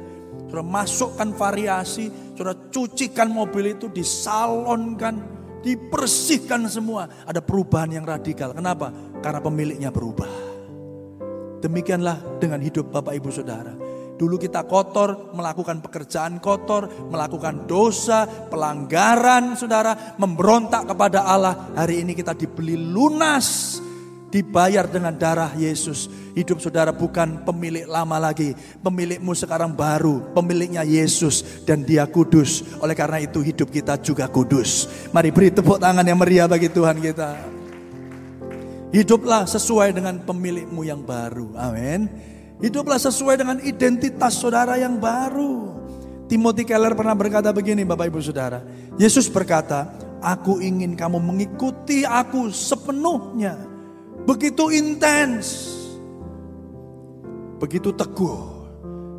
Sudah masukkan variasi, sudah cucikan mobil itu, disalonkan, dibersihkan semua. Ada perubahan yang radikal. Kenapa? Karena pemiliknya berubah. Demikianlah dengan hidup Bapak Ibu Saudara. Dulu kita kotor, melakukan pekerjaan kotor, melakukan dosa, pelanggaran, saudara, memberontak kepada Allah. Hari ini kita dibeli lunas dibayar dengan darah Yesus. Hidup saudara bukan pemilik lama lagi. Pemilikmu sekarang baru. Pemiliknya Yesus dan dia kudus. Oleh karena itu hidup kita juga kudus. Mari beri tepuk tangan yang meriah bagi Tuhan kita. Hiduplah sesuai dengan pemilikmu yang baru. Amin. Hiduplah sesuai dengan identitas saudara yang baru. Timothy Keller pernah berkata begini Bapak Ibu Saudara. Yesus berkata, aku ingin kamu mengikuti aku sepenuhnya begitu intens, begitu teguh,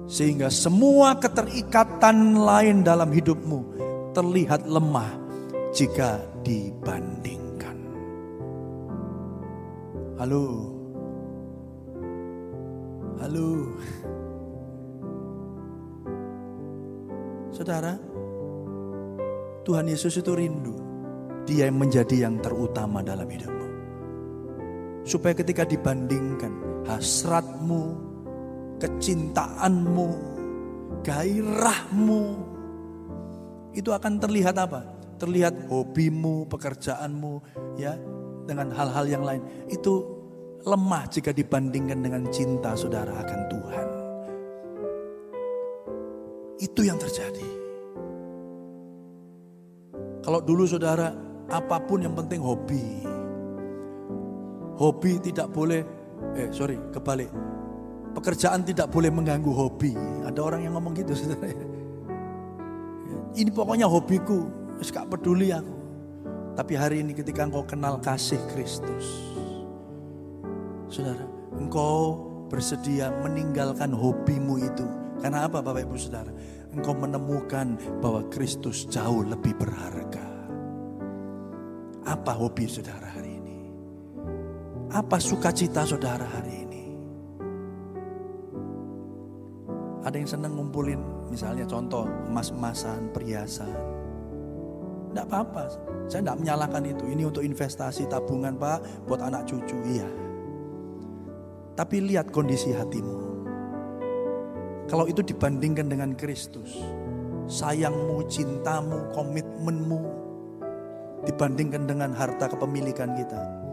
sehingga semua keterikatan lain dalam hidupmu terlihat lemah jika dibandingkan. Halo, halo, saudara. Tuhan Yesus itu rindu, Dia yang menjadi yang terutama dalam hidupmu. Supaya ketika dibandingkan hasratmu, kecintaanmu, gairahmu, itu akan terlihat apa? Terlihat hobimu, pekerjaanmu, ya, dengan hal-hal yang lain. Itu lemah jika dibandingkan dengan cinta saudara akan Tuhan. Itu yang terjadi. Kalau dulu saudara, apa pun yang penting hobi. Hobi tidak boleh, eh sorry kebalik. Pekerjaan tidak boleh mengganggu hobi. Ada orang yang ngomong gitu saudara. Ini pokoknya hobiku, gak peduli aku. Tapi hari ini ketika engkau kenal kasih Kristus. Saudara, engkau bersedia meninggalkan hobimu itu. Karena apa Bapak Ibu Saudara? Engkau menemukan bahwa Kristus jauh lebih berharga. Apa hobi saudara hari apa sukacita saudara hari ini? Ada yang senang ngumpulin misalnya contoh emas-emasan, perhiasan. Tidak apa-apa, saya tidak menyalahkan itu. Ini untuk investasi tabungan Pak, buat anak cucu, iya. Tapi lihat kondisi hatimu. Kalau itu dibandingkan dengan Kristus, sayangmu, cintamu, komitmenmu, dibandingkan dengan harta kepemilikan kita,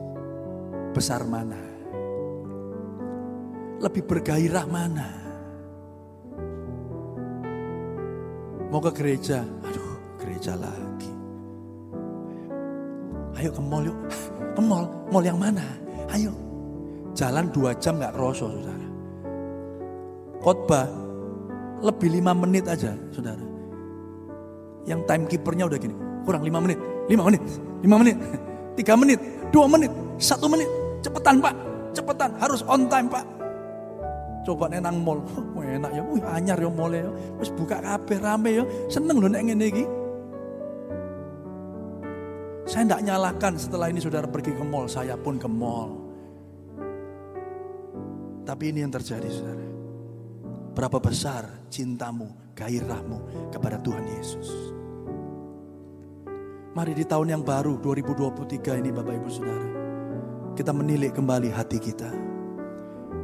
besar mana? Lebih bergairah mana? Mau ke gereja, aduh gereja lagi. Ayo ke mall yuk, ke mall, mall yang mana? Ayo, jalan dua jam gak kroso saudara. Khotbah lebih lima menit aja saudara. Yang timekeepernya udah gini, kurang lima menit, lima menit, lima menit, tiga menit, dua menit, satu menit. Cepetan pak, cepetan, harus on time pak. Coba nenang mall, oh, enak ya, wih anyar ya mall ya, terus buka kabeh rame ya, seneng loh nek ngene iki. Saya tidak nyalakan setelah ini saudara pergi ke mall, saya pun ke mall. Tapi ini yang terjadi saudara. Berapa besar cintamu, gairahmu kepada Tuhan Yesus. Mari di tahun yang baru 2023 ini Bapak Ibu Saudara. Kita menilik kembali hati kita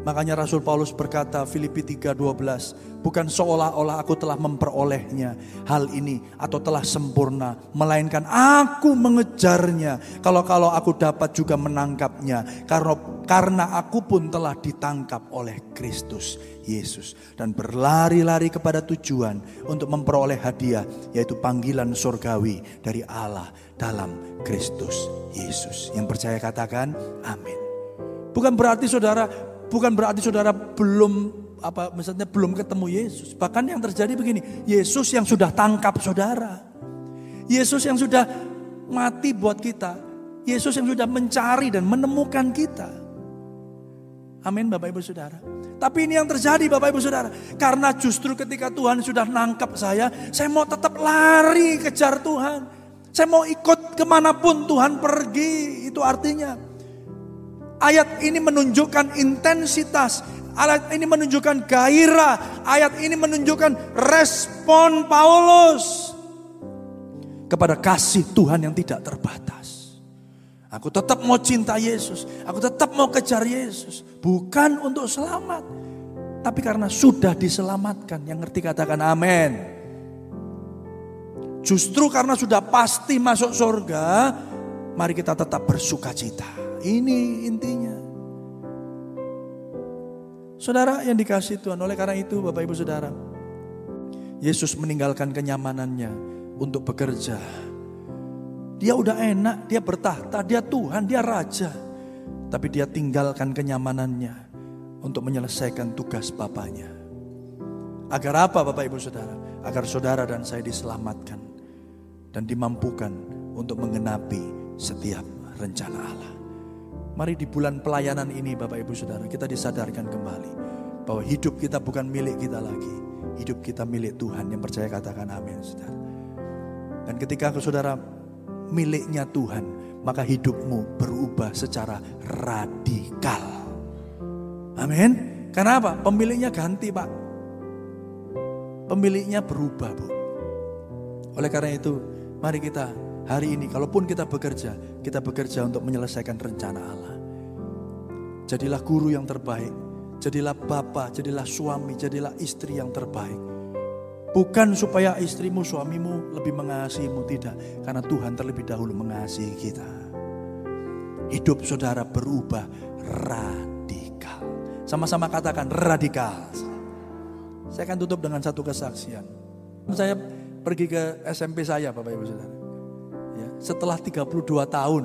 Makanya Rasul Paulus berkata Filipi 3:12, bukan seolah-olah aku telah memperolehnya hal ini atau telah sempurna, melainkan aku mengejarnya. Kalau-kalau aku dapat juga menangkapnya karena karena aku pun telah ditangkap oleh Kristus Yesus dan berlari-lari kepada tujuan untuk memperoleh hadiah yaitu panggilan surgawi dari Allah dalam Kristus Yesus. Yang percaya katakan amin. Bukan berarti saudara Bukan berarti saudara belum apa misalnya belum ketemu Yesus. Bahkan yang terjadi begini, Yesus yang sudah tangkap saudara. Yesus yang sudah mati buat kita. Yesus yang sudah mencari dan menemukan kita. Amin Bapak Ibu Saudara. Tapi ini yang terjadi Bapak Ibu Saudara. Karena justru ketika Tuhan sudah nangkap saya, saya mau tetap lari kejar Tuhan. Saya mau ikut ke mana pun Tuhan pergi. Itu artinya Ayat ini menunjukkan intensitas. Ayat ini menunjukkan gairah. Ayat ini menunjukkan respon Paulus kepada kasih Tuhan yang tidak terbatas. Aku tetap mau cinta Yesus. Aku tetap mau kejar Yesus. Bukan untuk selamat. Tapi karena sudah diselamatkan. Yang ngerti katakan amin. Justru karena sudah pasti masuk surga. Mari kita tetap bersuka cita. Ini intinya. Saudara yang dikasih Tuhan, oleh karena itu Bapak Ibu Saudara. Yesus meninggalkan kenyamanannya untuk bekerja. Dia udah enak, dia bertahta, dia Tuhan, dia Raja. Tapi dia tinggalkan kenyamanannya untuk menyelesaikan tugas Bapaknya. Agar apa Bapak Ibu Saudara? Agar saudara dan saya diselamatkan dan dimampukan untuk menggenapi setiap rencana Allah. Mari di bulan pelayanan ini Bapak Ibu Saudara kita disadarkan kembali bahwa hidup kita bukan milik kita lagi. Hidup kita milik Tuhan yang percaya katakan amin Saudara. Dan ketika ke saudara miliknya Tuhan, maka hidupmu berubah secara radikal. Amin. Karena apa? Pemiliknya ganti Pak. Pemiliknya berubah Bu. Oleh karena itu, mari kita hari ini, kalaupun kita bekerja, kita bekerja untuk menyelesaikan rencana Allah. Jadilah guru yang terbaik, jadilah bapak, jadilah suami, jadilah istri yang terbaik. Bukan supaya istrimu, suamimu lebih mengasihimu, tidak. Karena Tuhan terlebih dahulu mengasihi kita. Hidup saudara berubah radikal. Sama-sama katakan radikal. Saya akan tutup dengan satu kesaksian. Saya pergi ke SMP saya Bapak Ibu Saudara setelah 32 tahun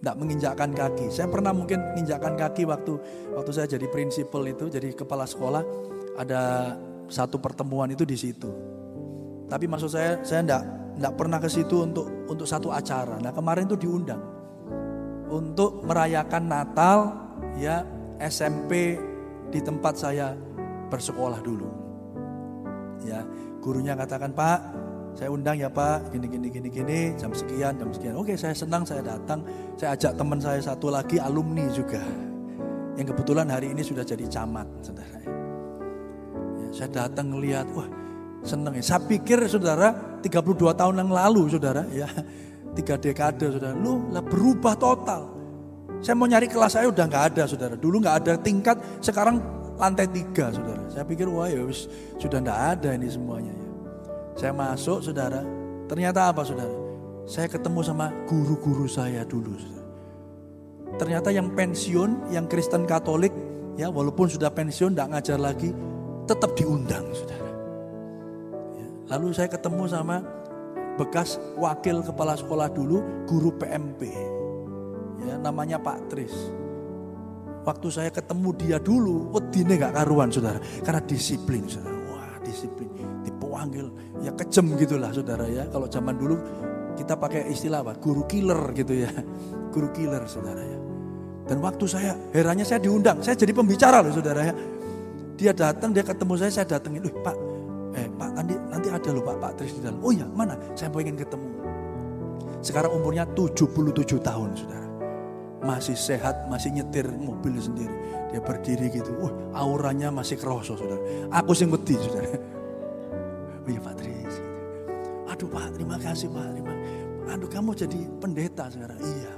tidak menginjakkan kaki. Saya pernah mungkin menginjakkan kaki waktu waktu saya jadi prinsipal itu, jadi kepala sekolah, ada satu pertemuan itu di situ. Tapi maksud saya, saya tidak tidak pernah ke situ untuk untuk satu acara. Nah kemarin itu diundang untuk merayakan Natal ya SMP di tempat saya bersekolah dulu. Ya gurunya katakan Pak saya undang ya Pak, gini gini gini gini, jam sekian, jam sekian. Oke, saya senang saya datang. Saya ajak teman saya satu lagi alumni juga. Yang kebetulan hari ini sudah jadi camat, saudara. Ya, saya datang lihat, wah Seneng ya. Saya pikir saudara 32 tahun yang lalu saudara ya. Tiga dekade saudara. Lu lah berubah total. Saya mau nyari kelas saya udah nggak ada saudara. Dulu nggak ada tingkat, sekarang lantai tiga saudara. Saya pikir wah ya sudah nggak ada ini semuanya ya. Saya masuk saudara. Ternyata apa saudara? Saya ketemu sama guru-guru saya dulu saudara. Ternyata yang pensiun, yang Kristen Katolik ya walaupun sudah pensiun nggak ngajar lagi, tetap diundang saudara. Ya, lalu saya ketemu sama bekas wakil kepala sekolah dulu, guru PMP. Ya, namanya Pak Tris. Waktu saya ketemu dia dulu, wedine gak karuan saudara. Karena disiplin saudara. Wah disiplin, dipanggil. Ya kejem gitulah saudara ya. Kalau zaman dulu kita pakai istilah apa? Guru killer gitu ya. Guru killer saudara ya. Dan waktu saya, herannya saya diundang. Saya jadi pembicara loh saudara ya. Dia datang, dia ketemu saya, saya datengin. Loh Pak, eh Pak nanti, nanti ada loh Pak, Pak Tris di dalam. Oh iya mana? Saya pengen ketemu. Sekarang umurnya 77 tahun saudara masih sehat, masih nyetir mobil sendiri. Dia berdiri gitu, wah auranya masih kerosot saudara. Aku sing wedi saudara. Oh iya Pak Tris. Aduh Pak, terima kasih Pak. Terima. Aduh kamu jadi pendeta sekarang. Iya.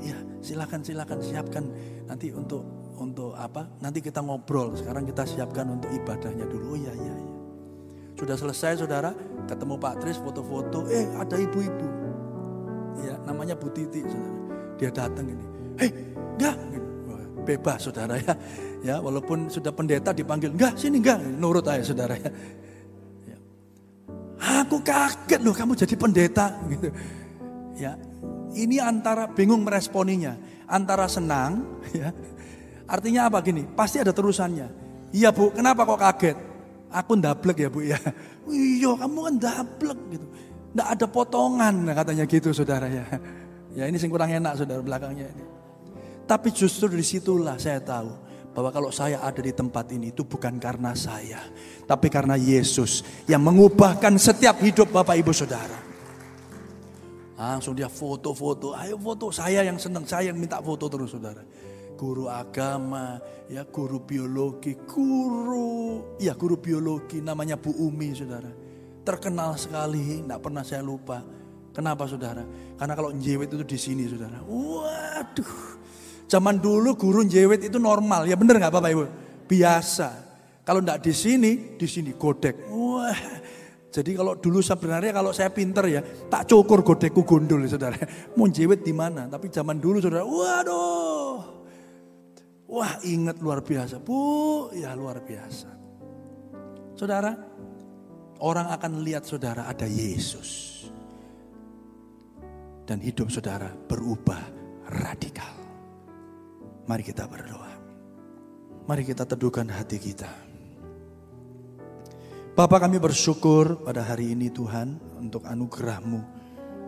Iya, silakan silakan siapkan nanti untuk untuk apa? Nanti kita ngobrol. Sekarang kita siapkan untuk ibadahnya dulu. Oh iya iya iya. Sudah selesai saudara, ketemu Pak Tris foto-foto. Eh ada ibu-ibu. Iya, namanya Bu Titi saudara dia datang ini. Hei, enggak. Bebas saudara ya. Ya, walaupun sudah pendeta dipanggil, enggak sini enggak. Nurut aja saudara ya. ya. Aku kaget loh kamu jadi pendeta gitu. Ya. Ini antara bingung meresponinya, antara senang ya. Artinya apa gini? Pasti ada terusannya. Iya Bu, kenapa kok kaget? Aku ndablek ya Bu ya. Iya, kamu kan ndablek gitu. Nggak ada potongan katanya gitu saudara ya. Ya ini sing kurang enak saudara belakangnya ini. Tapi justru di situlah saya tahu bahwa kalau saya ada di tempat ini itu bukan karena saya. Tapi karena Yesus yang mengubahkan setiap hidup Bapak Ibu Saudara. Langsung dia foto-foto, ayo foto. Saya yang senang, saya yang minta foto terus saudara. Guru agama, ya guru biologi, guru, ya guru biologi namanya Bu Umi saudara. Terkenal sekali, tidak pernah saya lupa Kenapa saudara? Karena kalau njewet itu di sini saudara. Waduh. Zaman dulu guru njewet itu normal. Ya bener nggak Bapak Ibu? Biasa. Kalau enggak di sini, di sini godek. Wah. Jadi kalau dulu sebenarnya kalau saya pinter ya, tak cukur godekku gondol saudara. Mau jewet di mana? Tapi zaman dulu saudara, waduh. Wah ingat luar biasa. Bu, ya luar biasa. Saudara, orang akan lihat saudara ada Yesus dan hidup saudara berubah radikal. Mari kita berdoa. Mari kita teduhkan hati kita. Bapak kami bersyukur pada hari ini Tuhan untuk anugerahmu.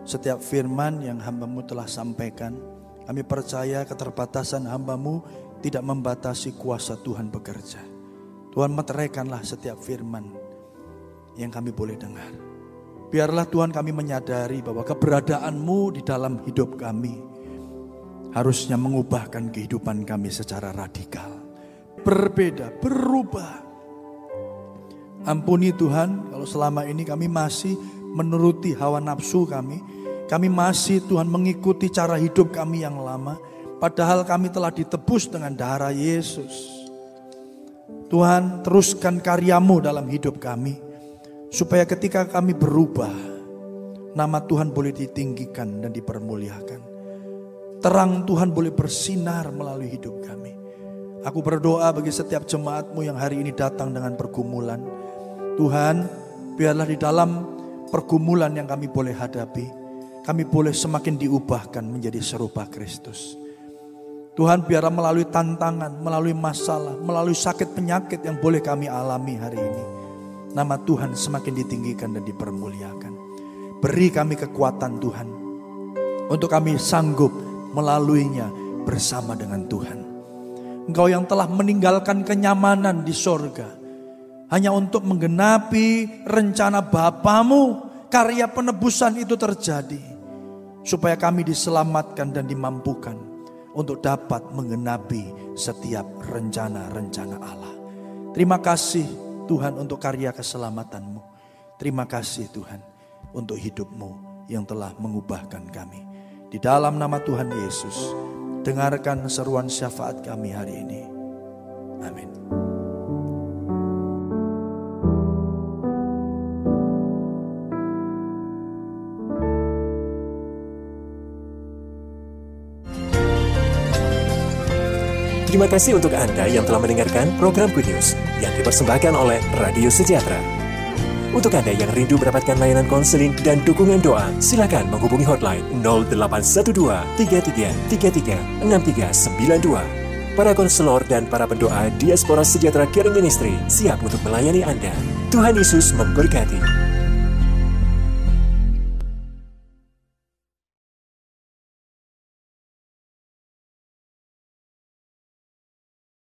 Setiap firman yang hambamu telah sampaikan. Kami percaya keterbatasan hambamu tidak membatasi kuasa Tuhan bekerja. Tuhan meteraikanlah setiap firman yang kami boleh dengar. Biarlah Tuhan kami menyadari bahwa keberadaanmu di dalam hidup kami harusnya mengubahkan kehidupan kami secara radikal. Berbeda, berubah. Ampuni Tuhan kalau selama ini kami masih menuruti hawa nafsu kami. Kami masih Tuhan mengikuti cara hidup kami yang lama. Padahal kami telah ditebus dengan darah Yesus. Tuhan teruskan karyamu dalam hidup kami. Supaya ketika kami berubah, nama Tuhan boleh ditinggikan dan dipermuliakan. Terang Tuhan boleh bersinar melalui hidup kami. Aku berdoa bagi setiap jemaatmu yang hari ini datang dengan pergumulan. Tuhan, biarlah di dalam pergumulan yang kami boleh hadapi, kami boleh semakin diubahkan menjadi serupa Kristus. Tuhan biarlah melalui tantangan, melalui masalah, melalui sakit penyakit yang boleh kami alami hari ini nama Tuhan semakin ditinggikan dan dipermuliakan. Beri kami kekuatan Tuhan untuk kami sanggup melaluinya bersama dengan Tuhan. Engkau yang telah meninggalkan kenyamanan di sorga. Hanya untuk menggenapi rencana Bapamu, karya penebusan itu terjadi. Supaya kami diselamatkan dan dimampukan untuk dapat menggenapi setiap rencana-rencana Allah. Terima kasih Tuhan untuk karya keselamatanmu. Terima kasih Tuhan untuk hidupmu yang telah mengubahkan kami. Di dalam nama Tuhan Yesus, dengarkan seruan syafaat kami hari ini. Amin. Terima kasih untuk Anda yang telah mendengarkan program Good News yang dipersembahkan oleh Radio Sejahtera. Untuk Anda yang rindu mendapatkan layanan konseling dan dukungan doa, silakan menghubungi hotline 0812 33 33 6392. Para konselor dan para pendoa Diaspora Sejahtera Caring Ministry siap untuk melayani Anda. Tuhan Yesus memberkati.